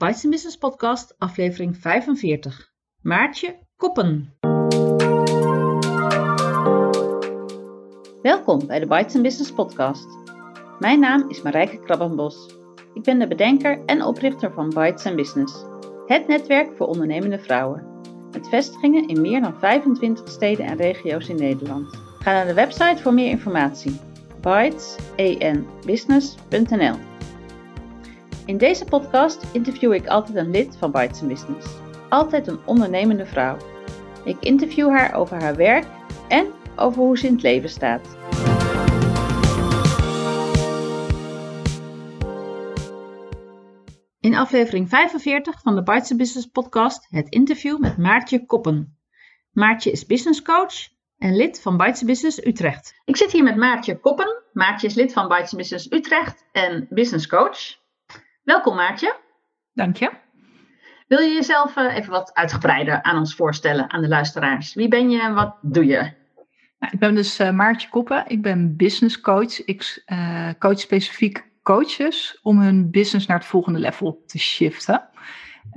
Bites Business Podcast, aflevering 45. Maartje Koppen. Welkom bij de Bites Business Podcast. Mijn naam is Marijke Krabbenbos. Ik ben de bedenker en oprichter van Bites Business, het netwerk voor ondernemende vrouwen. Met vestigingen in meer dan 25 steden en regio's in Nederland. Ga naar de website voor meer informatie. bitesbusiness.nl In deze podcast interview ik altijd een lid van Bites Business. Altijd een ondernemende vrouw. Ik interview haar over haar werk en over hoe ze in het leven staat. In aflevering 45 van de Bites Business podcast het interview met Maartje Koppen. Maartje is business coach en lid van Bites Business Utrecht. Ik zit hier met Maartje Koppen. Maartje is lid van Bites Business Utrecht en business coach. Welkom Maartje. Dank je. Wil je jezelf eh, even wat uitgebreider aan ons voorstellen, aan de luisteraars? Wie ben je en wat doe je? Nou, ik ben dus uh, Maartje Koppen. Ik ben business coach. Ik uh, coach specifiek coaches om hun business naar het volgende level te shiften.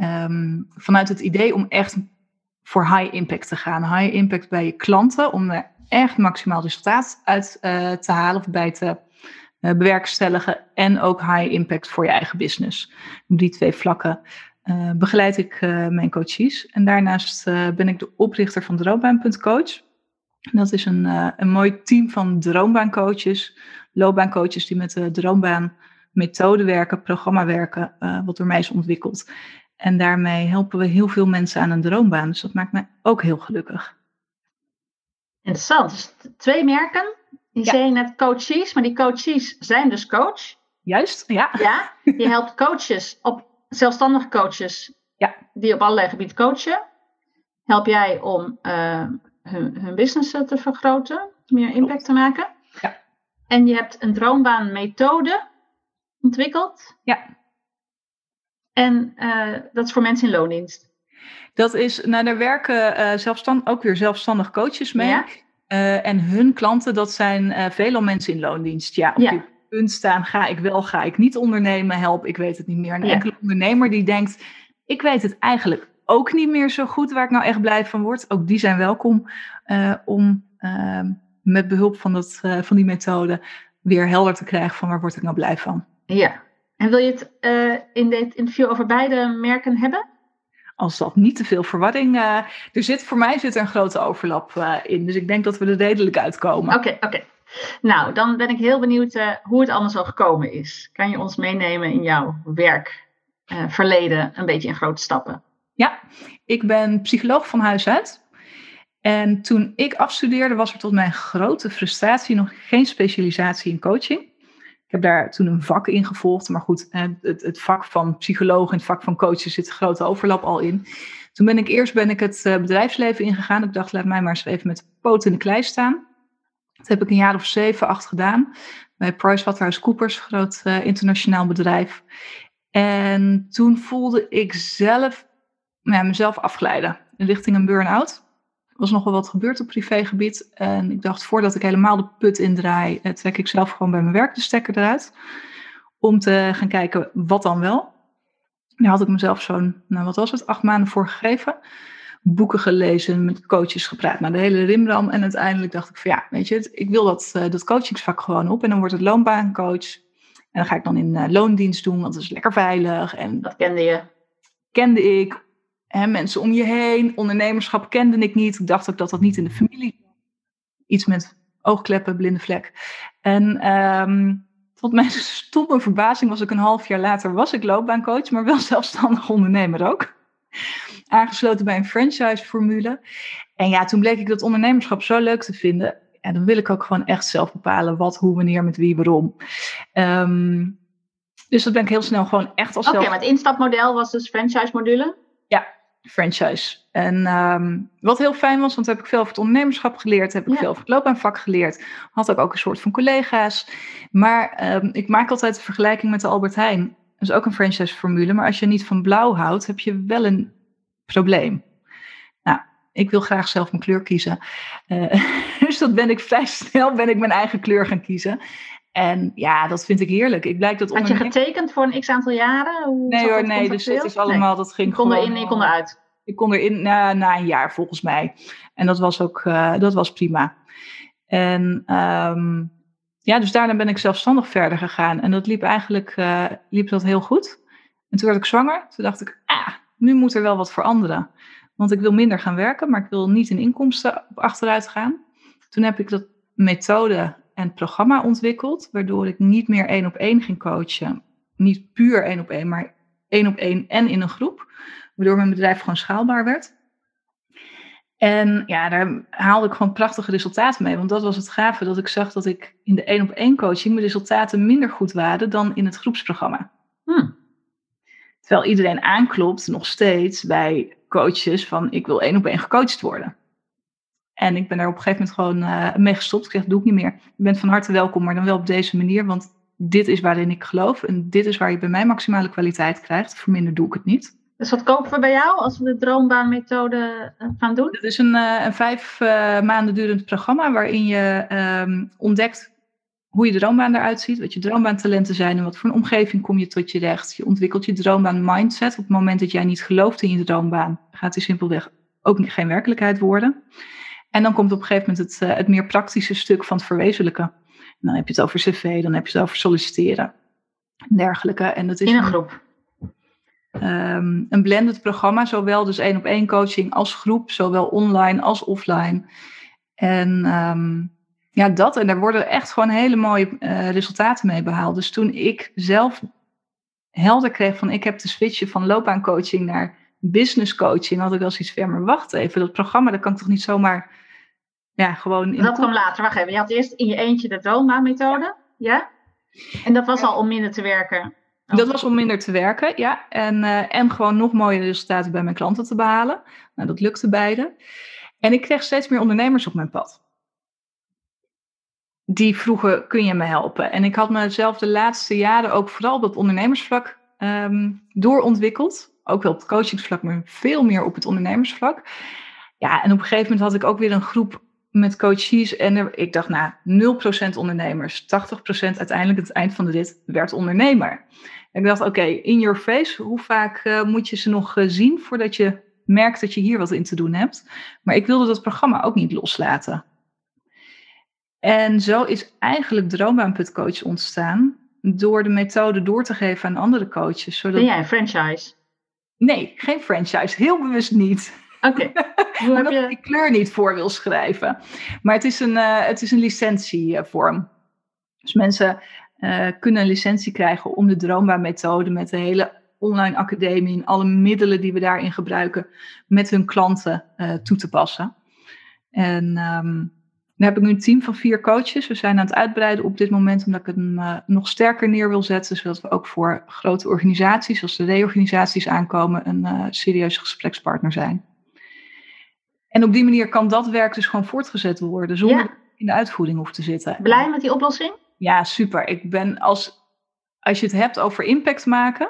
Um, vanuit het idee om echt voor high impact te gaan. High impact bij je klanten, om er echt maximaal resultaat uit uh, te halen of bij te bewerkstelligen. En ook high impact voor je eigen business. Op die twee vlakken uh, begeleid ik mijn coaches. En daarnaast ben ik de oprichter van Droombaan.coach. Dat is een, een mooi team van droombaancoaches loopbaancoaches die met de droombaan methode werken, programma werken, wat door mij is ontwikkeld. En daarmee helpen we heel veel mensen aan een droombaan. Dus dat maakt mij ook heel gelukkig. Interessant. Dus twee merken. Je ja. zei net coaches, maar die coaches zijn dus coach. Juist, ja. Ja, je helpt coaches, op, zelfstandige coaches, ja. die op allerlei gebieden coachen. Help jij om uh, hun, hun business te vergroten, meer impact te maken. Ja. En je hebt een droombaanmethode ontwikkeld. Ja. En uh, dat is voor mensen in loondienst. Dat is, nou daar werken uh, zelfstand, ook weer zelfstandig coaches mee. Ja. Uh, en hun klanten, dat zijn veelal mensen in loondienst. Ja, op Ja. die punt staan, ga ik wel, ga ik niet ondernemen, help, ik weet het niet meer. Een Ja. enkele ondernemer die denkt, ik weet het eigenlijk ook niet meer zo goed waar ik nou echt blij van word. Ook die zijn welkom uh, om uh, met behulp van, dat, uh, van die methode weer helder te krijgen van waar word ik nou blij van. Ja. En wil je het uh, in dit interview over beide merken hebben? Als dat niet te veel verwarring. Uh, er zit, voor mij zit er een grote overlap uh, in. Dus ik denk dat we er redelijk uitkomen. Oké, okay, oké. Okay. Nou, dan ben ik heel benieuwd uh, hoe het allemaal zo gekomen is. Kan je ons meenemen in jouw werkverleden, een beetje in grote stappen? Ja, ik ben psycholoog van huis uit. En toen ik afstudeerde, was er tot mijn grote frustratie nog geen specialisatie in coaching. Heb daar toen een vak in gevolgd. Maar goed, het, het vak van psycholoog en het vak van coachen zit een grote overlap al in. Toen ben ik eerst ben ik het bedrijfsleven ingegaan. Ik dacht, laat mij maar eens even met de poot in de klei staan. Dat heb ik een jaar of zeven, acht gedaan. Bij PricewaterhouseCoopers, een groot uh, internationaal bedrijf. En toen voelde ik zelf ja, mezelf afglijden richting een burn-out. Was nogal wat gebeurd op privégebied. En ik dacht, voordat ik helemaal de put indraai, trek ik zelf gewoon bij mijn werk de stekker eruit. Om te gaan kijken, wat dan wel? Daar had ik mezelf zo'n, nou wat was het, acht maanden voor gegeven. Boeken gelezen, met coaches gepraat. Nou, de hele rimram. En uiteindelijk dacht ik van ja, weet je, ik wil dat, uh, dat coachingsvak gewoon op. En dan wordt het loonbaancoach. En dan ga ik dan in uh, loondienst doen, want dat is lekker veilig. En dat kende je? Kende ik. Hè, mensen om je heen. Ondernemerschap kende ik niet. Ik dacht ook dat dat niet in de familie Iets met oogkleppen, blinde vlek. En um, tot mijn stomme verbazing was ik een half jaar later was ik loopbaancoach, maar wel zelfstandig ondernemer ook. Aangesloten bij een franchise-formule. En ja, toen bleek ik dat ondernemerschap zo leuk te vinden. En dan wil ik ook gewoon echt zelf bepalen wat, hoe, wanneer, met wie, waarom. Um, dus dat ben ik heel snel gewoon echt als Oké, zelf... maar het instapmodel was dus franchise-module? Ja, franchise. En um, wat heel fijn was, want heb ik veel over het ondernemerschap geleerd, heb ik Ja. veel over het loopbaanvak geleerd, had ik ook een soort van collega's. Maar um, ik maak altijd de vergelijking met de Albert Heijn. Dat is ook een franchise-formule, maar als je niet van blauw houdt, heb je wel een probleem. Nou, ik wil graag zelf mijn kleur kiezen. Uh, dus dat ben ik vrij snel, ben ik mijn eigen kleur gaan kiezen. En ja, dat vind ik heerlijk. Ik blijk dat Had je getekend voor een x aantal jaren? Hoe nee hoor, nee. Dus dat is allemaal, dat ging je kon erin en je kon eruit. Ik kon erin na, na een jaar volgens mij. En dat was ook, uh, dat was prima. En um, ja, dus daarna ben ik zelfstandig verder gegaan. En dat liep eigenlijk uh, liep dat heel goed. En toen werd ik zwanger. Toen dacht ik, ah, nu moet er wel wat veranderen. Want ik wil minder gaan werken, maar ik wil niet in inkomsten achteruit gaan. Toen heb ik dat methode en programma ontwikkeld, waardoor ik niet meer één op één ging coachen. Niet puur één op één, maar één op één en in een groep. Waardoor mijn bedrijf gewoon schaalbaar werd. En ja, daar haalde ik gewoon prachtige resultaten mee. Want dat was het gave, dat ik zag dat ik in de één op één coaching mijn resultaten minder goed waren dan in het groepsprogramma. Hmm. Terwijl iedereen aanklopt nog steeds bij coaches van ik wil één op één gecoacht worden. En ik ben daar op een gegeven moment gewoon uh, mee gestopt. Ik zeg, doe ik niet meer. Je bent van harte welkom, maar dan wel op deze manier. Want dit is waarin ik geloof. En dit is waar je bij mij maximale kwaliteit krijgt. Voor minder doe ik het niet. Dus wat kopen we bij jou als we de droombaanmethode eh, gaan doen? Het is een, uh, een vijf maanden durend programma waarin je um, ontdekt hoe je droombaan eruit ziet, wat je droombaantalenten zijn en wat voor een omgeving kom je tot je recht. Je ontwikkelt je droombaan mindset. Op het moment dat jij niet gelooft in je droombaan, gaat die simpelweg ook geen werkelijkheid worden. En dan komt op een gegeven moment het, uh, het meer praktische stuk van het verwezenlijken. En dan heb je het over cv, dan heb je het over solliciteren en dergelijke. En dat is in een groep. Um, een blended programma, zowel dus één op één coaching als groep, zowel online als offline. En um, ja, dat. En daar worden echt gewoon hele mooie uh, resultaten mee behaald. Dus toen ik zelf helder kreeg van ik heb de switchen van loopbaancoaching naar business coaching, had ik wel zoiets van, maar wacht even, dat programma, dat kan ik toch niet zomaar, ja, gewoon... In dat kwam later, wacht even. Je had eerst in je eentje de droombaanmethode, ja? En dat was al om minder te werken? Dat was om minder te werken, ja. En, uh, en gewoon nog mooie resultaten bij mijn klanten te behalen. Nou, dat lukte beide. En ik kreeg steeds meer ondernemers op mijn pad die vroegen, kun je me helpen? En ik had mezelf de laatste jaren ook vooral op het ondernemersvlak um, doorontwikkeld. Ook wel op het coachingsvlak, maar veel meer op het ondernemersvlak. Ja, en op een gegeven moment had ik ook weer een groep met coaches. En er, ik dacht, nou, 0% ondernemers. 80% uiteindelijk het eind van de rit werd ondernemer. En ik dacht, oké, in your face, hoe vaak uh, moet je ze nog uh, zien voordat je merkt dat je hier wat in te doen hebt? Maar ik wilde dat programma ook niet loslaten. En zo is eigenlijk Droombaanputcoach ontstaan door de methode door te geven aan andere coaches. Zodat... Ben jij een franchise? Nee, geen franchise. Heel bewust niet. Oké. Okay. Je... die kleur niet voor wil schrijven. Maar het is een, uh, het is een licentievorm. Dus mensen uh, kunnen een licentie krijgen om de Droombaanmethode met de hele online academie en alle middelen die we daarin gebruiken met hun klanten uh, toe te passen. En um, dan heb ik nu een team van vier coaches. We zijn aan het uitbreiden op dit moment, omdat ik het uh, nog sterker neer wil zetten, zodat we ook voor grote organisaties, als de reorganisaties aankomen, een serieuze gesprekspartner zijn. En op die manier kan dat werk dus gewoon voortgezet worden, zonder ja. in de uitvoering hoeft te zitten. Blij met die oplossing? Ja, super. Ik ben als, als je het hebt over impact maken,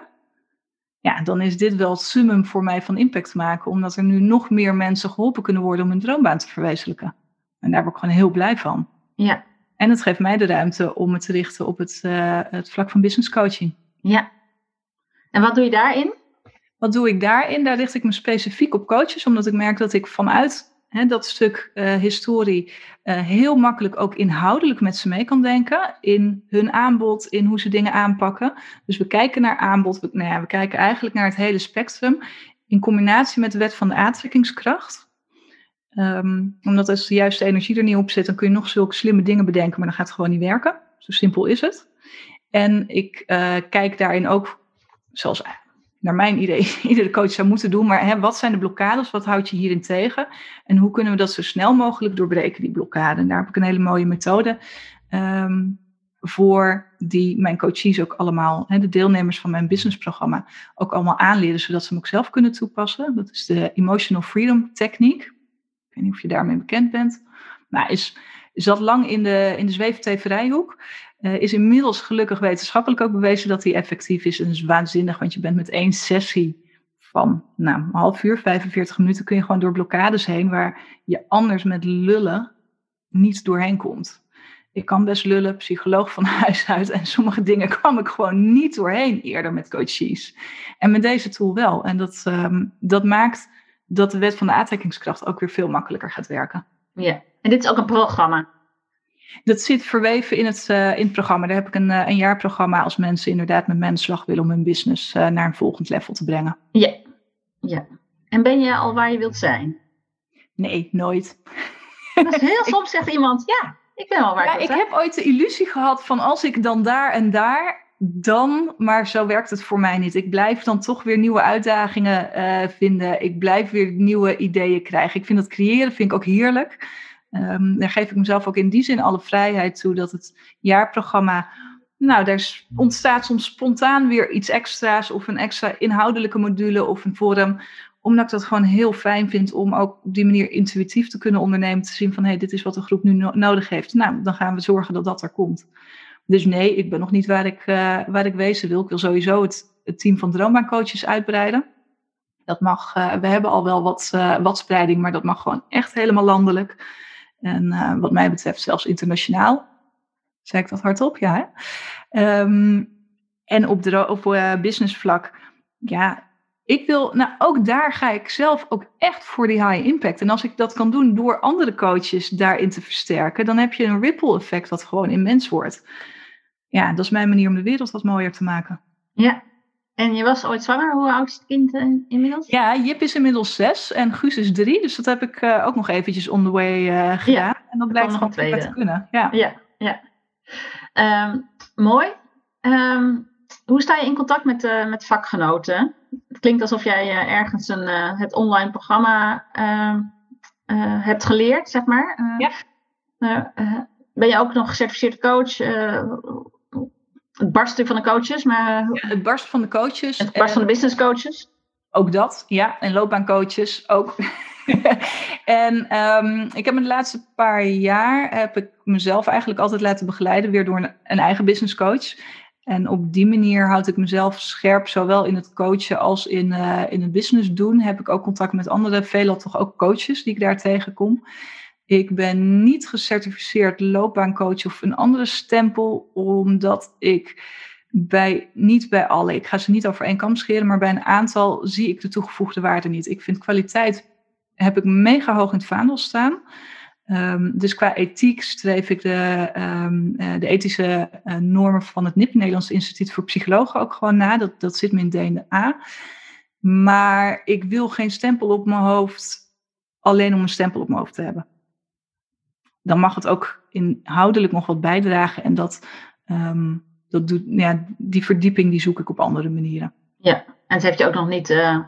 ja, dan is dit wel het summum voor mij van impact maken, omdat er nu nog meer mensen geholpen kunnen worden om hun droombaan te verwezenlijken. En daar word ik gewoon heel blij van. Ja. En het geeft mij de ruimte om me te richten op het, uh, het vlak van business coaching. Ja. En wat doe je daarin? Wat doe ik daarin? Daar richt ik me specifiek op coaches, omdat ik merk dat ik vanuit dat stuk uh, historie uh, heel makkelijk ook inhoudelijk met ze mee kan denken. In hun aanbod, in hoe ze dingen aanpakken. Dus we kijken naar aanbod, we, nou ja, we kijken eigenlijk naar het hele spectrum. In combinatie met de wet van de aantrekkingskracht. Um, omdat als de juiste energie er niet op zit, dan kun je nog zulke slimme dingen bedenken, maar dan gaat het gewoon niet werken. Zo simpel is het. En ik uh, kijk daarin ook, zoals naar mijn idee, iedere coach zou moeten doen, maar hè, wat zijn de blokkades? Wat houdt je hierin tegen? En hoe kunnen we dat zo snel mogelijk doorbreken, die blokkade? En daar heb ik een hele mooie methode um, voor, die mijn coaches ook allemaal, hè, de deelnemers van mijn businessprogramma, ook allemaal aanleren, zodat ze hem ook zelf kunnen toepassen. Dat is de Emotional Freedom Techniek. Ik weet niet of je daarmee bekend bent. Maar is, zat lang in de, in de zweefteverijhoek. Uh, is inmiddels gelukkig wetenschappelijk ook bewezen dat die effectief is. En dat is waanzinnig, want je bent met één sessie van nou, een half uur, 45 minuten, kun je gewoon door blokkades heen waar je anders met lullen niet doorheen komt. Ik kan best lullen, psycholoog van huis uit. En sommige dingen kwam ik gewoon niet doorheen eerder met coaches. En met deze tool wel. En dat, ehm, dat maakt dat de wet van de aantrekkingskracht ook weer veel makkelijker gaat werken. Ja, en dit is ook een programma. Dat zit verweven in het, uh, in het programma. Daar heb ik een, uh, een jaarprogramma als mensen inderdaad met mijn slag willen om hun business uh, naar een volgend level te brengen. Ja, ja. En ben je al waar je wilt zijn? Nee, nooit. Dat is heel soms zegt iemand, ja, ik ben al waar ja, ik wil Ik heb ooit de illusie gehad van als ik dan daar en daar, dan, maar zo werkt het voor mij niet. Ik blijf dan toch weer nieuwe uitdagingen vinden. Ik blijf weer nieuwe ideeën krijgen. Ik vind dat creëren vind ik ook heerlijk. Um, daar geef ik mezelf ook in die zin alle vrijheid toe dat het jaarprogramma. Nou, daar ontstaat soms spontaan weer iets extra's of een extra inhoudelijke module of een forum omdat ik dat gewoon heel fijn vind om ook op die manier intuïtief te kunnen ondernemen. Te zien van, hé, hey, dit is wat de groep nu no nodig heeft. Nou, dan gaan we zorgen dat dat er komt. Dus nee, ik ben nog niet waar ik, uh, waar ik wezen wil. Ik wil sowieso het, team van droombaancoaches uitbreiden. Dat mag, uh, we hebben al wel wat, uh, wat spreiding, maar dat mag gewoon echt helemaal landelijk. En wat mij betreft zelfs internationaal. Zeg ik dat hardop? Ja. Um, en op, de, op business vlak, ja, ik wil, nou ook daar ga ik zelf ook echt voor die high impact. En als ik dat kan doen door andere coaches daarin te versterken, dan heb je een ripple effect dat gewoon immens wordt. Ja, dat is mijn manier om de wereld wat mooier te maken. Ja, en je was ooit zwanger. Hoe oud is het kind uh, inmiddels? Ja, Jip is inmiddels zes en Guus is drie. Dus dat heb ik uh, ook nog eventjes on the way uh, gedaan. Ja, en dat blijkt gewoon te kunnen. Ja, ja. ja. Um, mooi. Um, hoe sta je in contact met, met vakgenoten? Het klinkt alsof jij ergens een, het online programma uh, hebt geleerd, zeg maar. ja. ben je ook nog gecertificeerd coach? Het barst van de coaches, maar... Ja, het barst van de coaches. Het barst van de business coaches. Ook dat, ja. En loopbaancoaches ook. en um, ik heb me de laatste paar jaar heb ik mezelf eigenlijk altijd laten begeleiden weer door een, een eigen business coach. En op die manier houd ik mezelf scherp, zowel in het coachen als in, uh, in het business doen. Heb ik ook contact met andere, veelal toch ook coaches die ik daar tegenkom. Ik ben niet gecertificeerd loopbaancoach of een andere stempel, omdat ik bij, niet bij alle, ik ga ze niet over één kam scheren, maar bij een aantal zie ik de toegevoegde waarde niet. Ik vind kwaliteit, heb ik mega hoog in het vaandel staan. Um, dus qua ethiek streef ik de, um, uh, de ethische uh, normen van het NIP, Nederlands Instituut voor Psychologen, ook gewoon na. Dat, dat zit me in DNA. Maar ik wil geen stempel op mijn hoofd alleen om een stempel op mijn hoofd te hebben. Dan mag het ook inhoudelijk nog wat bijdragen. En dat, um, dat doet, ja, die verdieping die zoek ik op andere manieren. Ja, en het heeft je ook nog niet uh,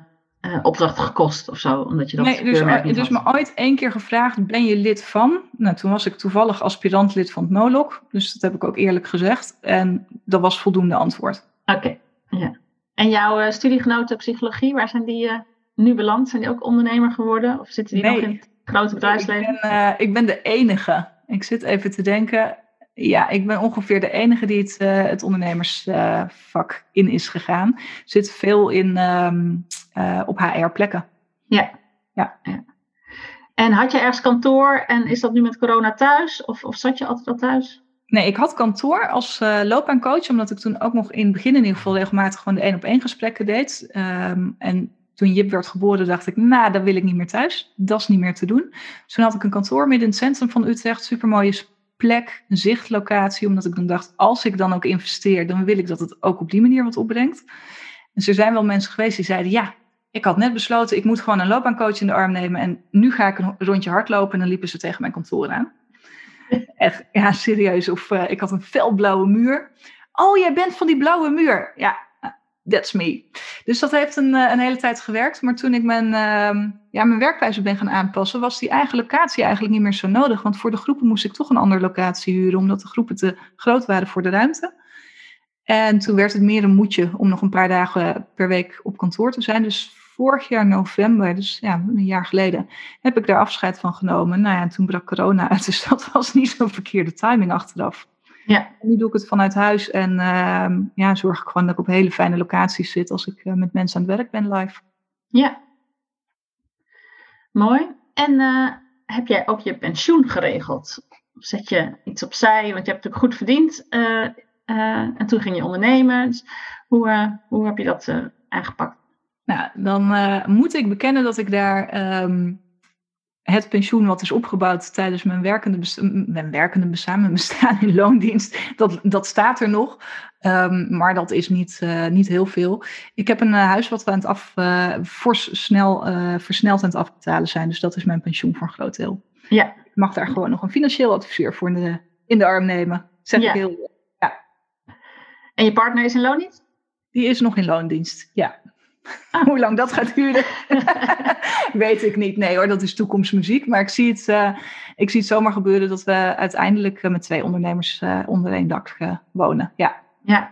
uh, opdracht gekost of zo? Omdat je dat nee, dus, er is me ooit één keer gevraagd, ben je lid van? Nou, toen was ik toevallig aspirant lid van het NOLOG, dus dat heb ik ook eerlijk gezegd. En dat was voldoende antwoord. Oké, okay, ja. En jouw uh, studiegenoten psychologie, waar zijn die uh, nu beland? Zijn die ook ondernemer geworden? Of zitten die nee, nog in grote bedrijfsleven? Ik ben, ik ben de enige. Ik zit even te denken. Ja, ik ben ongeveer de enige die het, uh, het ondernemersvak uh, in is gegaan. Zit veel in, um, uh, op HR-plekken. Ja. ja. ja. En had je ergens kantoor en is dat nu met corona thuis? Of, of zat je altijd al thuis? Nee, ik had kantoor als uh, loopbaancoach, omdat ik toen ook nog in het begin in ieder geval regelmatig gewoon de één op één gesprekken deed. Um, en toen Jip werd geboren, dacht ik, nou, dat wil ik niet meer thuis. Dat is niet meer te doen. Dus toen had ik een kantoor midden in het centrum van Utrecht, supermooie plek, zichtlocatie, omdat ik dan dacht, als ik dan ook investeer, dan wil ik dat het ook op die manier wat opbrengt. Dus er zijn wel mensen geweest die zeiden, ja, ik had net besloten, ik moet gewoon een loopbaancoach in de arm nemen en nu ga ik een rondje hardlopen en dan liepen ze tegen mijn kantoor aan. Echt, ja, serieus. Of uh, ik had een felblauwe muur. Oh, jij bent van die blauwe muur. Ja, that's me. Dus dat heeft een, een hele tijd gewerkt. Maar toen ik mijn, uh, ja, mijn werkwijze ben gaan aanpassen, was die eigen locatie eigenlijk niet meer zo nodig. Want voor de groepen moest ik toch een andere locatie huren, omdat de groepen te groot waren voor de ruimte. En toen werd het meer een moedje om nog een paar dagen per week op kantoor te zijn. Dus vorig jaar november, dus ja, een jaar geleden, heb ik daar afscheid van genomen. Nou ja, en toen brak corona uit, dus dat was niet zo'n verkeerde timing achteraf. Ja. En nu doe ik het vanuit huis en uh, ja, zorg ik gewoon dat ik op hele fijne locaties zit als ik uh, met mensen aan het werk ben live. Ja. Mooi. En uh, heb jij ook je pensioen geregeld? zet je iets opzij? Want je hebt natuurlijk goed verdiend en toen ging je ondernemen. Dus hoe, hoe heb je dat aangepakt? Nou, dan moet ik bekennen dat ik daar ehm, het pensioen wat is opgebouwd tijdens mijn werkende, mijn werkende bestaan, mijn bestaan in loondienst, dat, dat staat er nog. Ehm, maar dat is niet, uh, niet heel veel. Ik heb een uh, huis wat we aan het af, uh, fors snel, versneld aan het afbetalen zijn. Dus dat is mijn pensioen voor een groot deel. Ja. Ik mag daar gewoon nog een financieel adviseur voor in de, in de arm nemen. Zeg ja. ik heel. Ja. En je partner is in loondienst? Die is nog in loondienst, ja. Hoe lang dat gaat duren, weet ik niet. Nee hoor, dat is toekomstmuziek. Maar ik zie het, uh, ik zie het zomaar gebeuren dat we uiteindelijk uh, met twee ondernemers uh, onder één dak wonen. Ja. ja.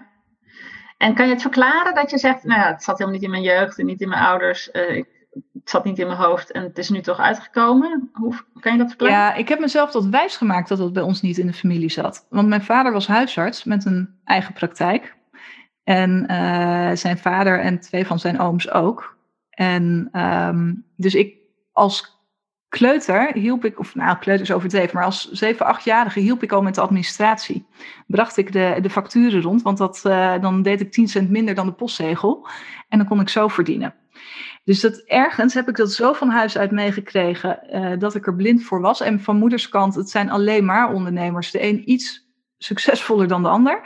En kan je het verklaren dat je zegt, nou ja, het zat helemaal niet in mijn jeugd en niet in mijn ouders. Ik, het zat niet in mijn hoofd en het is nu toch uitgekomen. Hoe kan je dat verklaren? Ja, ik heb mezelf tot wijs gemaakt dat dat bij ons niet in de familie zat. Want mijn vader was huisarts met een eigen praktijk. En uh, zijn vader en twee van zijn ooms ook. En um, dus ik als kleuter hielp ik, of nou, kleuter is overdreven, maar als 7, 8-jarige hielp ik al met de administratie. Bracht ik de, de facturen rond, want dat, uh, dan deed ik 10 cent minder dan de postzegel. En dan kon ik zo verdienen. Dus dat ergens heb ik dat zo van huis uit meegekregen uh, dat ik er blind voor was. En van moederskant, het zijn alleen maar ondernemers. De een iets succesvoller dan de ander.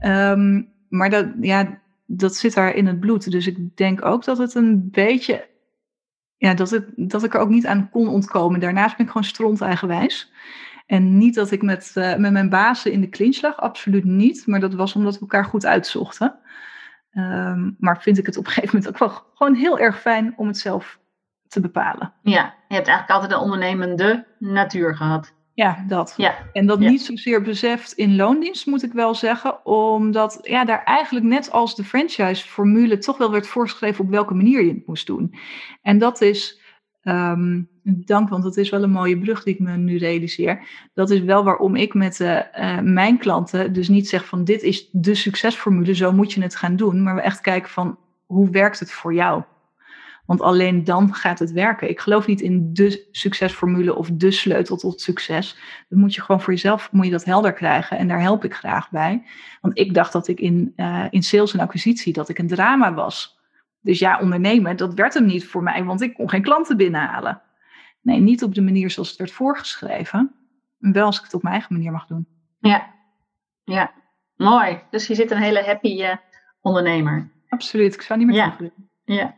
Um, maar dat, ja, dat zit daar in het bloed. Dus ik denk ook dat het een beetje. Ja, dat, het, dat ik er ook niet aan kon ontkomen. Daarnaast ben ik gewoon stront eigenwijs. En niet dat ik met, uh, met mijn bazen in de clinch lag, absoluut niet. Maar dat was omdat we elkaar goed uitzochten. Um, maar vind ik het op een gegeven moment ook wel gewoon heel erg fijn om het zelf te bepalen. Ja, je hebt eigenlijk altijd een ondernemende natuur gehad. Ja, dat. Ja. En dat niet zozeer beseft in loondienst, moet ik wel zeggen. Omdat ja, daar eigenlijk net als de franchise-formule toch wel werd voorgeschreven op welke manier je het moest doen. En dat is, um, dank, want dat is wel een mooie brug die ik me nu realiseer. Dat is wel waarom ik met uh, uh, mijn klanten dus niet zeg van dit is de succesformule, zo moet je het gaan doen. Maar we echt kijken van hoe werkt het voor jou? Want alleen dan gaat het werken. Ik geloof niet in de succesformule of de sleutel tot succes. Dan moet je gewoon voor jezelf moet je dat helder krijgen. En daar help ik graag bij. Want ik dacht dat ik in, uh, in sales en acquisitie dat ik een drama was. Dus ja, ondernemen, dat werd hem niet voor mij, want ik kon geen klanten binnenhalen. Nee, niet op de manier zoals het werd voorgeschreven. Wel als ik het op mijn eigen manier mag doen. Ja, ja. mooi. Dus je zit een hele happy uh, ondernemer. Absoluut, ik zou niet meer ja. doen. Ja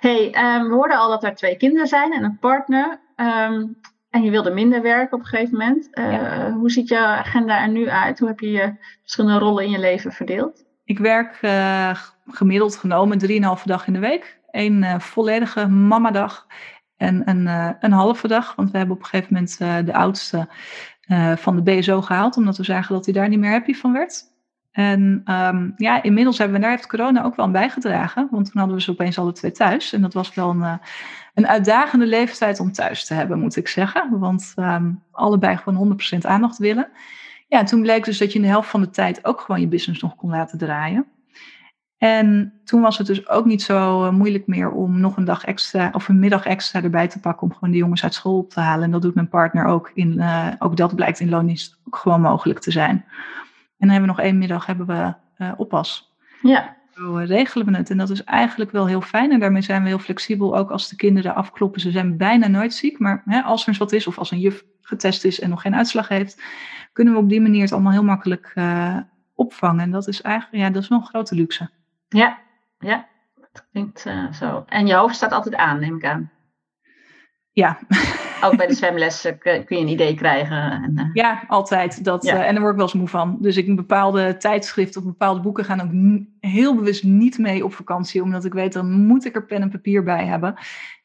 hey, um, we hoorden al dat er twee kinderen zijn en een partner. Um, en je wilde minder werken op een gegeven moment. Uh, ja. Hoe ziet jouw agenda er nu uit? Hoe heb je je verschillende rollen in je leven verdeeld? Ik werk uh, gemiddeld genomen 3,5 dag in de week. Eén uh, volledige mamadag en een, een halve dag. Want we hebben op een gegeven moment de oudste van de BSO gehaald. Omdat we zagen dat hij daar niet meer happy van werd. En um, ja, inmiddels hebben we daar heeft corona ook wel aan bijgedragen. Want toen hadden we ze opeens alle twee thuis. En dat was wel een, uh, een uitdagende leeftijd om thuis te hebben, moet ik zeggen. Want um, allebei gewoon 100% aandacht willen. Ja, en toen bleek dus dat je in de helft van de tijd ook gewoon je business nog kon laten draaien. En toen was het dus ook niet zo uh, moeilijk meer om nog een dag extra of een middag extra erbij te pakken om gewoon de jongens uit school op te halen. En dat doet mijn partner ook. In, uh, ook dat blijkt in loondienst ook gewoon mogelijk te zijn. En dan hebben we nog één middag hebben we uh, oppas. Ja. Zo uh, regelen we het. En dat is eigenlijk wel heel fijn. En daarmee zijn we heel flexibel. Ook als de kinderen afkloppen. Ze zijn bijna nooit ziek. Maar hè, als er eens wat is. Of als een juf getest is en nog geen uitslag heeft. Kunnen we op die manier het allemaal heel makkelijk uh, opvangen. En dat is eigenlijk ja, dat is wel een grote luxe. Ja, ja. Dat klinkt zo. En je hoofd staat altijd aan, neem ik aan. Ja. Ook bij de zwemles kun je een idee krijgen. En, uh... Ja, altijd. Dat, ja. Uh, en daar word ik wel eens moe van. Dus ik bepaalde tijdschriften of bepaalde boeken gaan ook heel bewust niet mee op vakantie. Omdat ik weet, dan moet ik er pen en papier bij hebben.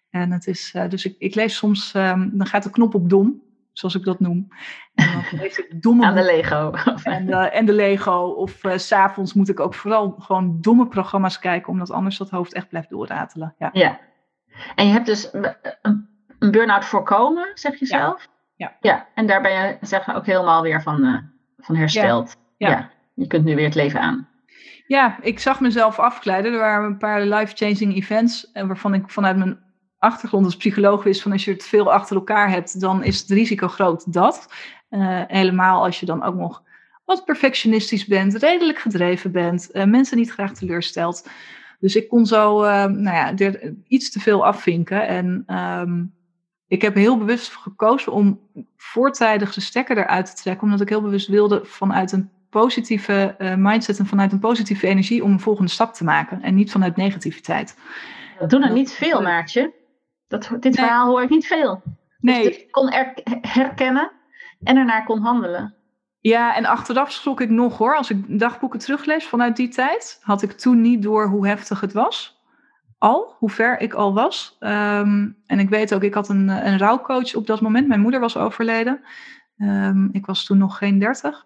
En het is, uh, dus ik, ik lees soms, um, dan gaat de knop op dom, zoals ik dat noem. En dan lees ik domme Aan de Lego. En, en de Lego. Of s s'avonds moet ik ook vooral gewoon domme programma's kijken. Omdat anders dat hoofd echt blijft doorratelen. Ja. ja. En je hebt dus een een burn-out voorkomen, zeg je zelf? Ja. Ja, en daar ben je zeg, ook helemaal weer van, uh, van hersteld. Ja. ja. Je kunt nu weer het leven aan. Ja, ik zag mezelf afglijden. Er waren een paar life-changing events. En waarvan ik vanuit mijn achtergrond als psycholoog wist van als je het veel achter elkaar hebt, dan is het risico groot dat. Uh, helemaal als je dan ook nog wat perfectionistisch bent, redelijk gedreven bent, uh, mensen niet graag teleurstelt. Dus ik kon zo uh, nou ja, er iets te veel afvinken. En um, ik heb heel bewust gekozen om voortijdig de stekker eruit te trekken, omdat ik heel bewust wilde vanuit een positieve uh, mindset en vanuit een positieve energie om een volgende stap te maken en niet vanuit negativiteit. Dat doen er niet veel, Maartje. Dat, dit verhaal hoor ik niet veel. Nee. Dus ik kon er, herkennen en ernaar kon handelen. Ja, en achteraf schrok ik nog hoor. Als ik dagboeken teruglees vanuit die tijd, had ik toen niet door hoe heftig het was. Al, hoe ver ik al was. Um, en ik weet ook, ik had een, een rouwcoach op dat moment. Mijn moeder was overleden. Um, ik was toen nog geen dertig.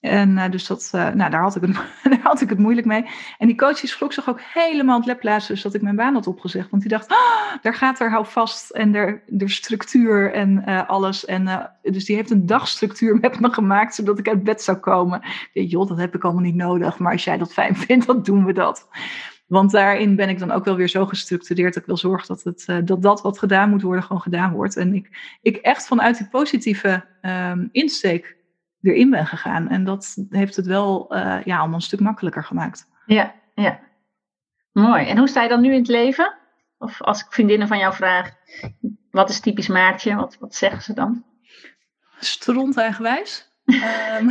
En uh, dus dat, uh, nou, daar, had ik het, daar had ik het moeilijk mee. En die coach die schrok zich ook helemaal het leplaatsen dus dat ik mijn baan had opgezegd. Want die dacht, ah, daar gaat er hou vast en er, de structuur en uh, alles. En, dus die heeft een dagstructuur met me gemaakt, zodat ik uit bed zou komen. Ik dacht, joh, dat heb ik allemaal niet nodig. Maar als jij dat fijn vindt, dan doen we dat. Want daarin ben ik dan ook wel weer zo gestructureerd dat ik wil zorgen dat, het, dat dat wat gedaan moet worden, gewoon gedaan wordt. En ik, ik echt vanuit die positieve um, insteek erin ben gegaan. En dat heeft het wel uh, ja, allemaal een stuk makkelijker gemaakt. Ja, ja. Mooi. En hoe sta je dan nu in het leven? Of als ik vriendinnen van jou vraag, wat is typisch Maartje? Wat, wat zeggen ze dan? Stront eigenwijs. um,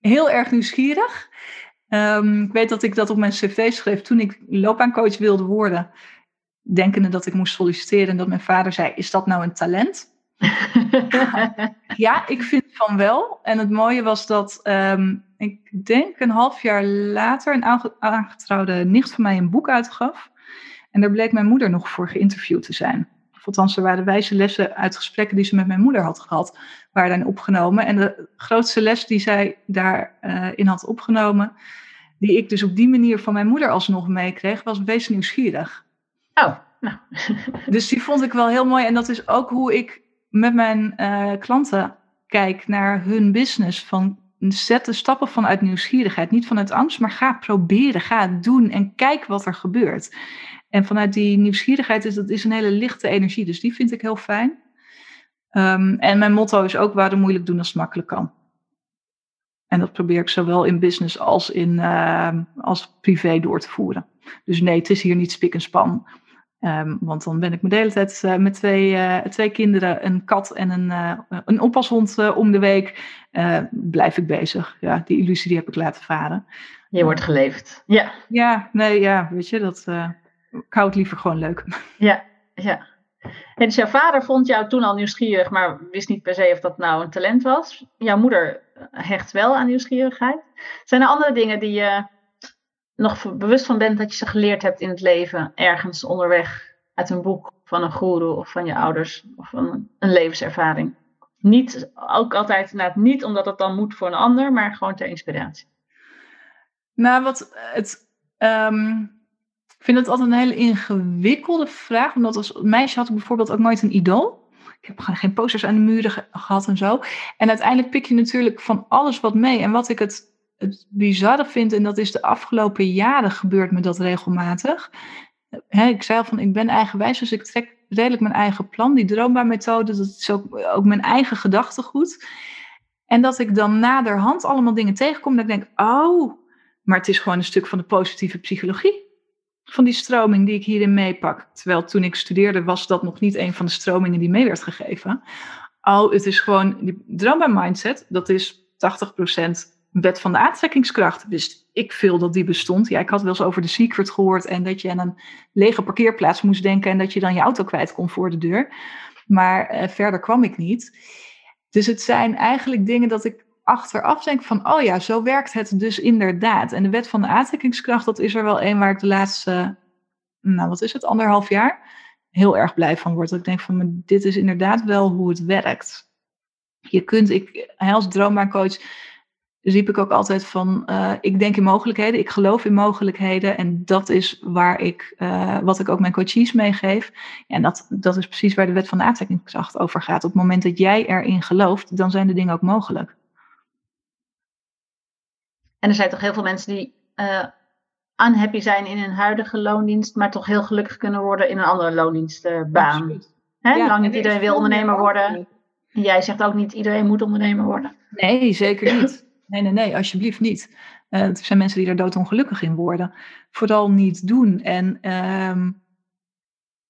heel erg nieuwsgierig. Um, ik weet dat ik dat op mijn cv schreef toen ik loopbaancoach wilde worden. Denkende dat ik moest solliciteren en dat mijn vader zei, is dat nou een talent? ja, ik vind van wel. En het mooie was dat um, ik denk een half jaar later een aangetrouwde nicht van mij een boek uitgaf. En daar bleek mijn moeder nog voor geïnterviewd te zijn. Althans, er waren wijze lessen uit gesprekken die ze met mijn moeder had gehad, waren daarin opgenomen. En de grootste les die zij daarin uh, in had opgenomen, die ik dus op die manier van mijn moeder alsnog meekreeg, was wees nieuwsgierig. Oh, nou. dus die vond ik wel heel mooi. En dat is ook hoe ik met mijn uh, klanten kijk naar hun business. Van zet de stappen vanuit nieuwsgierigheid. Niet vanuit angst, maar ga proberen. Ga doen en kijk wat er gebeurt. En vanuit die nieuwsgierigheid is dat is een hele lichte energie. Dus die vind ik heel fijn. Um, en mijn motto is ook waar moeilijk doen als het makkelijk kan. En dat probeer ik zowel in business als, in, uh, als privé door te voeren. Dus nee, het is hier niet spik en span. Um, want dan ben ik me de hele tijd uh, met twee, uh, twee kinderen, een kat en een, uh, een oppashond om de week. blijf ik bezig. Ja, die illusie die heb ik laten varen. Je wordt geleefd. Ja. Ja, nee, ja, weet je, dat, hou het liever gewoon leuk. Ja, ja. En dus jouw vader vond jou toen al nieuwsgierig, maar wist niet per se of dat nou een talent was. Jouw moeder hecht wel aan nieuwsgierigheid. Zijn er andere dingen die je nog bewust van bent dat je ze geleerd hebt in het leven, ergens onderweg, uit een boek van een guru of van je ouders of van een levenservaring. Niet, ook altijd inderdaad niet omdat het dan moet voor een ander, maar gewoon ter inspiratie. Nou, wat het. Um, ik vind het altijd een hele ingewikkelde vraag, omdat als meisje had ik bijvoorbeeld ook nooit een idool. Ik heb geen posters aan de muren gehad en zo. En uiteindelijk pik je natuurlijk van alles wat mee. En wat ik het het bizarre vind, en dat is de afgelopen jaren gebeurt me dat regelmatig. ik zei al van, ik ben eigenwijs, dus ik trek redelijk mijn eigen plan. Die droombaarmethode, dat is ook, ook mijn eigen gedachtegoed. En dat ik dan naderhand allemaal dingen tegenkom, dat ik denk, oh, maar het is gewoon een stuk van de positieve psychologie. Van die stroming die ik hierin meepak. Terwijl toen ik studeerde was dat nog niet een van de stromingen die mee werd gegeven. Oh, het is gewoon, die droombaar mindset, dat is 80% wet van de aantrekkingskracht. Wist ik veel dat die bestond. Ja, ik had wel eens over de secret gehoord en dat je aan een lege parkeerplaats moest denken en dat je dan je auto kwijt kon voor de deur. Maar uh, verder kwam ik niet. Dus het zijn eigenlijk dingen dat ik achteraf denk van, oh ja, zo werkt het dus inderdaad. En de wet van de aantrekkingskracht, dat is er wel een waar ik de laatste, nou wat is het, anderhalf jaar, heel erg blij van word. Dat ik denk van, dit is inderdaad wel hoe het werkt. Je kunt, ik als droombaancoach riep ik ook altijd van, uh, ik denk in mogelijkheden, ik geloof in mogelijkheden en dat is waar ik, uh, wat ik ook mijn coaches meegeef. En dat, dat is precies waar de wet van de aantrekkingskracht over gaat. Op het moment dat jij erin gelooft, dan zijn de dingen ook mogelijk. En er zijn toch heel veel mensen die uh, unhappy zijn in hun huidige loondienst, maar toch heel gelukkig kunnen worden in een andere loondienstbaan. Hè? Ja, Lang niet er iedereen wil ondernemer worden. En jij zegt ook niet iedereen moet ondernemer worden. Nee, zeker niet. Nee, nee, nee, alsjeblieft niet. Eh, er zijn mensen die daar doodongelukkig in worden. Vooral niet doen. En ehm,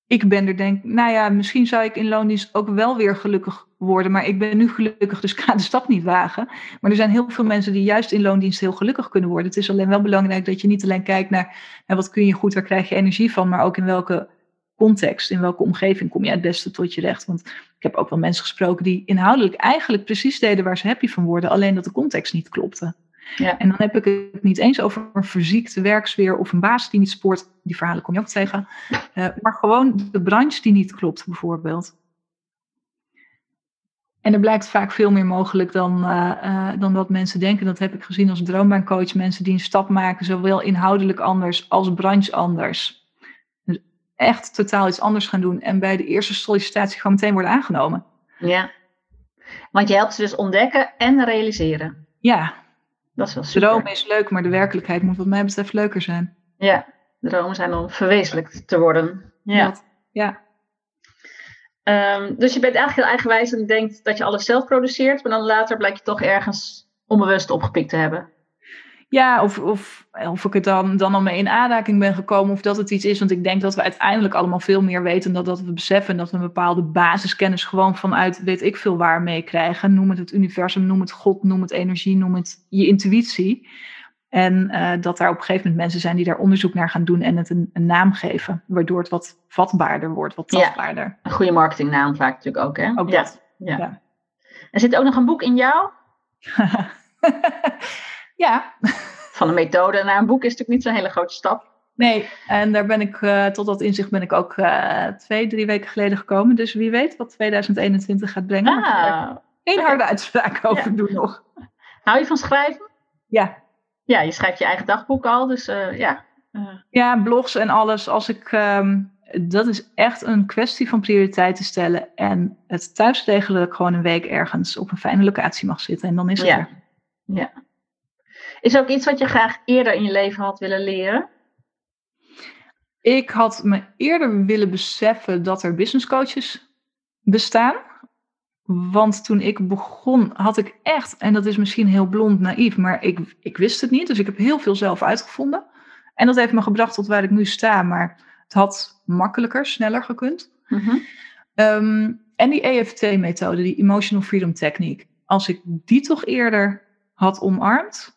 ik ben er denk, nou ja, misschien zou ik in loondienst ook wel weer gelukkig worden. Maar ik ben nu gelukkig, dus ik ga de stap niet wagen. Maar er zijn heel veel mensen die juist in loondienst heel gelukkig kunnen worden. Het is alleen wel belangrijk dat je niet alleen kijkt naar nou, wat kun je goed, waar krijg je energie van. Maar ook in welke context, in welke omgeving kom je het beste tot je recht. Want ik heb ook wel mensen gesproken die inhoudelijk eigenlijk precies deden waar ze happy van worden. Alleen dat de context niet klopte. Ja. En dan heb ik het niet eens over een verziekte werksfeer of een baas die niet spoort. Die verhalen kom je ook tegen. Eh, maar gewoon de branche die niet klopt, bijvoorbeeld. En er blijkt vaak veel meer mogelijk dan, eh, dan dat mensen denken. Dat heb ik gezien als droombaancoach. Mensen die een stap maken, zowel inhoudelijk anders als branche anders. Dus echt totaal iets anders gaan doen. En bij de eerste sollicitatie gewoon meteen worden aangenomen. ja. Want je helpt ze dus ontdekken en realiseren. Ja, Dat is wel super. droom is leuk, maar de werkelijkheid moet wat mij betreft leuker zijn. Ja, dromen zijn om verwezenlijkt te worden. Ja. Dat- ja. Ehm, dus je bent eigenlijk heel eigenwijs en denkt dat je alles zelf produceert, maar dan later blijkt je toch ergens onbewust opgepikt te hebben. Ja, of, of, of ik het dan, dan al mee in aanraking ben gekomen of dat het iets is. Want ik denk dat we uiteindelijk allemaal veel meer weten dan dat we beseffen. En dat we een bepaalde basiskennis gewoon vanuit weet ik veel waar meekrijgen. Noem het het universum, noem het God, noem het energie, noem het je intuïtie. En eh, dat daar op een gegeven moment mensen zijn die daar onderzoek naar gaan doen en het een, een naam geven. Waardoor het wat vatbaarder wordt, wat Ja. tastbaarder. Een goede marketingnaam vaak natuurlijk ook, hè? Ook ja. dat. Ja. Ja. Er zit ook nog een boek in jou. ja, Van een methode naar een boek is natuurlijk niet zo'n hele grote stap. Nee, en daar ben ik, eh, tot dat inzicht ben ik ook eh, twee, drie weken geleden gekomen. Dus wie weet wat 2021 gaat brengen. Maar Ah, oké. harde uitspraak over Ja. doen nog. hou je van schrijven? Ja. Ja, je schrijft je eigen dagboek al, dus eh, ja. Ja, blogs en alles. Als ik, ehm, dat is echt een kwestie van prioriteiten stellen. En het thuis regelen dat ik gewoon een week ergens op een fijne locatie mag zitten. En dan is het Ja. er. ja. Is ook iets wat je graag eerder in je leven had willen leren? Ik had me eerder willen beseffen dat er business coaches bestaan. Want toen ik begon, had ik echt, en dat is misschien heel blond naïef, maar ik, ik wist het niet. Dus ik heb heel veel zelf uitgevonden. En dat heeft me gebracht tot waar ik nu sta. Maar het had makkelijker, sneller gekund. Mhm. Ehm, en die EFT-methode, die Emotional Freedom Technique. Als ik die toch eerder had omarmd,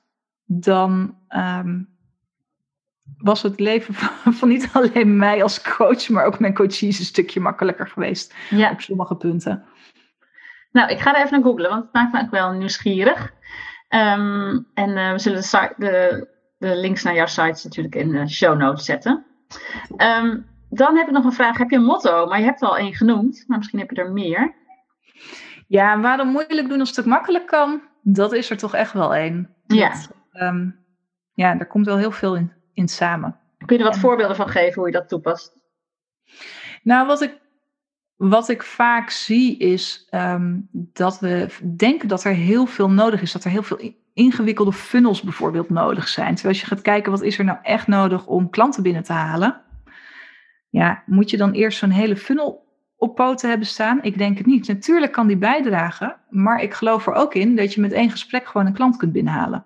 dan ehm, was het leven van, van niet alleen mij als coach, maar ook mijn coaches een stukje makkelijker geweest Ja. op sommige punten. Nou, ik ga er even naar googlen, want het maakt me ook wel nieuwsgierig. Ehm, en eh, we zullen de, site- de, de links naar jouw sites natuurlijk in de show notes zetten. Ehm, dan heb ik nog een vraag. Heb je een motto? Maar je hebt er al één genoemd, maar misschien heb je er meer. Ja, waarom moeilijk doen als het makkelijk kan? Dat is er toch echt wel één. Ja. Dat, ehm, ja, daar komt wel heel veel in, in samen. Kun je er wat En- voorbeelden van geven hoe je dat toepast? Nou, wat ik, wat ik vaak zie is ehm, dat we denken dat er heel veel nodig is. Dat er heel veel ingewikkelde funnels bijvoorbeeld nodig zijn. Terwijl als je gaat kijken wat is er nou echt nodig om klanten binnen te halen. Ja, moet je dan eerst zo'n hele funnel op poten hebben staan? Ik denk het niet. Natuurlijk kan die bijdragen. Maar ik geloof er ook in dat je met één gesprek gewoon een klant kunt binnenhalen.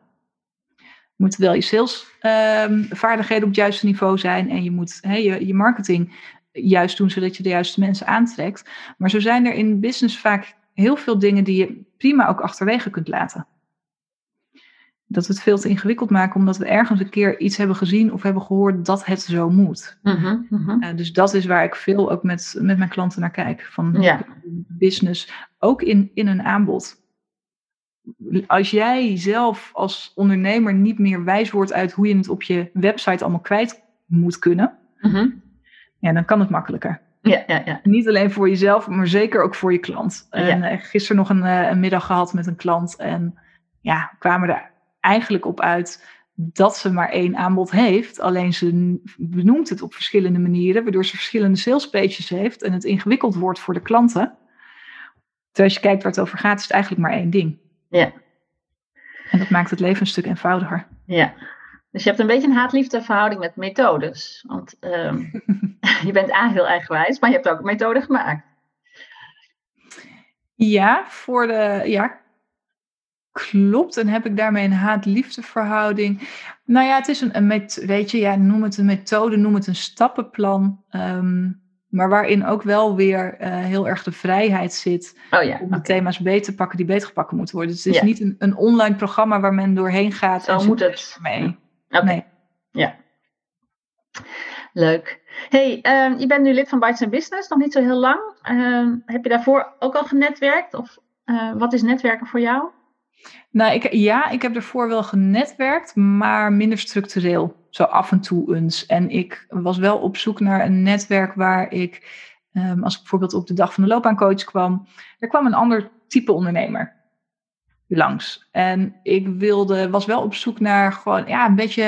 Je moet wel je salesvaardigheden op het juiste niveau zijn. En je moet je, je marketing juist doen, zodat je de juiste mensen aantrekt. Maar zo zijn er in business vaak heel veel dingen die je prima ook achterwege kunt laten. Dat we het veel te ingewikkeld maken, omdat we ergens een keer iets hebben gezien of hebben gehoord dat het zo moet. Mhm, mhm. Uh, dus dat is waar ik veel ook met, met mijn klanten naar kijk. Van Ja. business, ook in, in een aanbod. Als jij zelf als ondernemer niet meer wijs wordt uit hoe je het op je website allemaal kwijt moet kunnen, Mhm. ja, dan kan het makkelijker. Ja, ja, ja. Niet alleen voor jezelf, maar zeker ook voor je klant. En eh, gisteren nog een, eh, een middag gehad met een klant. En ja, kwamen er eigenlijk op uit dat ze maar één aanbod heeft. Alleen ze benoemt het op verschillende manieren, waardoor ze verschillende sales pages heeft en het ingewikkeld wordt voor de klanten. Terwijl als je kijkt waar het over gaat, is het eigenlijk maar één ding. Ja. En dat maakt het leven een stuk eenvoudiger. Ja, Dus je hebt een beetje een haat-liefde verhouding met methodes. Want ehm, je bent eigenlijk heel eigenwijs, maar je hebt ook een methode gemaakt. Ja, voor de, ja, klopt. En heb ik daarmee een haat-liefde verhouding? Nou ja, het is een, een met, weet je, ja, noem het een methode, noem het een stappenplan. Ehm, maar waarin ook wel weer uh, heel erg de vrijheid zit oh ja, om de thema's beter te pakken die beter gepakt moeten worden. Dus het is niet een, een, online programma waar men doorheen gaat. Zo moet het. Mee. Okay. Nee. Ja. Leuk. Hey, uh, je bent nu lid van Bites Business, nog niet zo heel lang. Uh, heb je daarvoor ook al genetwerkt? Of uh, wat is netwerken voor jou? Nou, ik, ja, ik heb ervoor wel genetwerkt, maar minder structureel. Zo af en toe eens. En ik was wel op zoek naar een netwerk waar ik, um, als ik bijvoorbeeld op de dag van de loopbaancoach kwam, er kwam een ander type ondernemer langs. En ik wilde, was wel op zoek naar gewoon ja, een beetje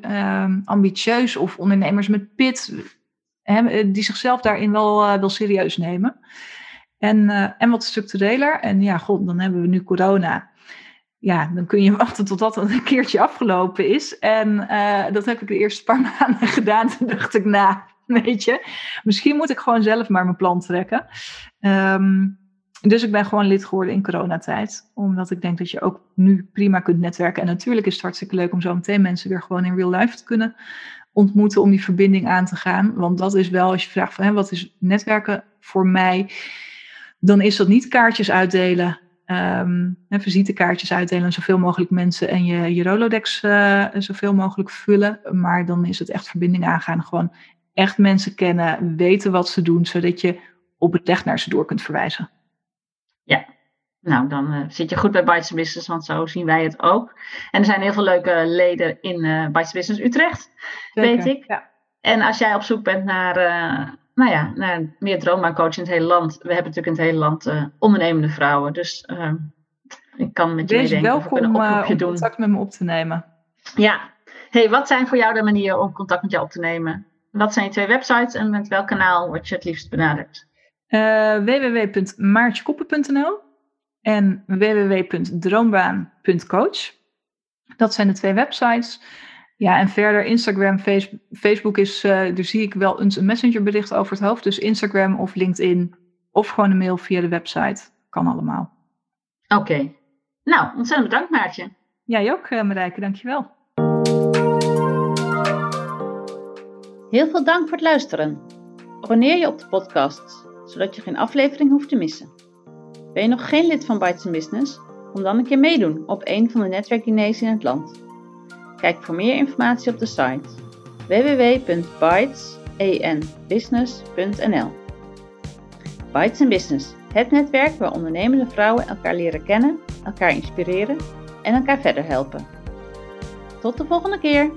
ehm, ambitieus of ondernemers met pit, die zichzelf daarin wel, uh, wel serieus nemen. En, uh, en wat structureler. En ja, god, dan hebben we nu corona. Ja, dan kun je wachten tot dat een keertje afgelopen is. En uh, dat heb ik de eerste paar maanden gedaan. Toen dacht ik, nou, weet je, misschien moet ik gewoon zelf maar mijn plan trekken. Um, dus ik ben gewoon lid geworden in coronatijd. Omdat ik denk dat je ook nu prima kunt netwerken. En natuurlijk is het hartstikke leuk om zo meteen mensen weer gewoon in real life te kunnen ontmoeten. Om die verbinding aan te gaan. Want dat is wel, als je vraagt van hè, wat is netwerken voor mij. Dan is dat niet kaartjes uitdelen. Um, visitekaartjes uitdelen aan zoveel mogelijk mensen. En je, je Rolodex uh, zoveel mogelijk vullen. Maar dan is het echt verbinding aangaan. Gewoon echt mensen kennen. Weten wat ze doen. Zodat je op het echt naar ze door kunt verwijzen. Ja, nou dan uh, zit je goed bij Bites Business, want zo zien wij het ook. En er zijn heel veel leuke leden in uh, Bites Business Utrecht, Zeker, weet ik. Ja. En als jij op zoek bent naar, nou ja, naar meer droombaancoach in het hele land. We hebben natuurlijk in het hele land ondernemende vrouwen. Dus ik kan met je meedenken. welkom een om doen. contact met me op te nemen. Ja. Hey, wat zijn voor jou de manieren om contact met jou op te nemen? Wat zijn je twee websites en met welk kanaal word je het liefst benaderd? Www.maartjekoppen.nl en www.droombaan.coach. Dat zijn de twee websites. Ja, en verder Instagram, Facebook is, uh, daar zie ik wel eens een messengerbericht over het hoofd. Dus Instagram of LinkedIn of gewoon een mail via de website. Kan allemaal. Oké. Nou, ontzettend bedankt Maartje. Jij ook uh, Marijke, dankjewel. Heel veel dank voor het luisteren. Abonneer je op de podcast zodat je geen aflevering hoeft te missen. Ben je nog geen lid van Bites Business? Kom dan een keer meedoen op een van de netwerkdiners in het land. Kijk voor meer informatie op de site www.bytesenbusiness.nl Bites Business, het netwerk waar ondernemende vrouwen elkaar leren kennen, elkaar inspireren en elkaar verder helpen. Tot de volgende keer!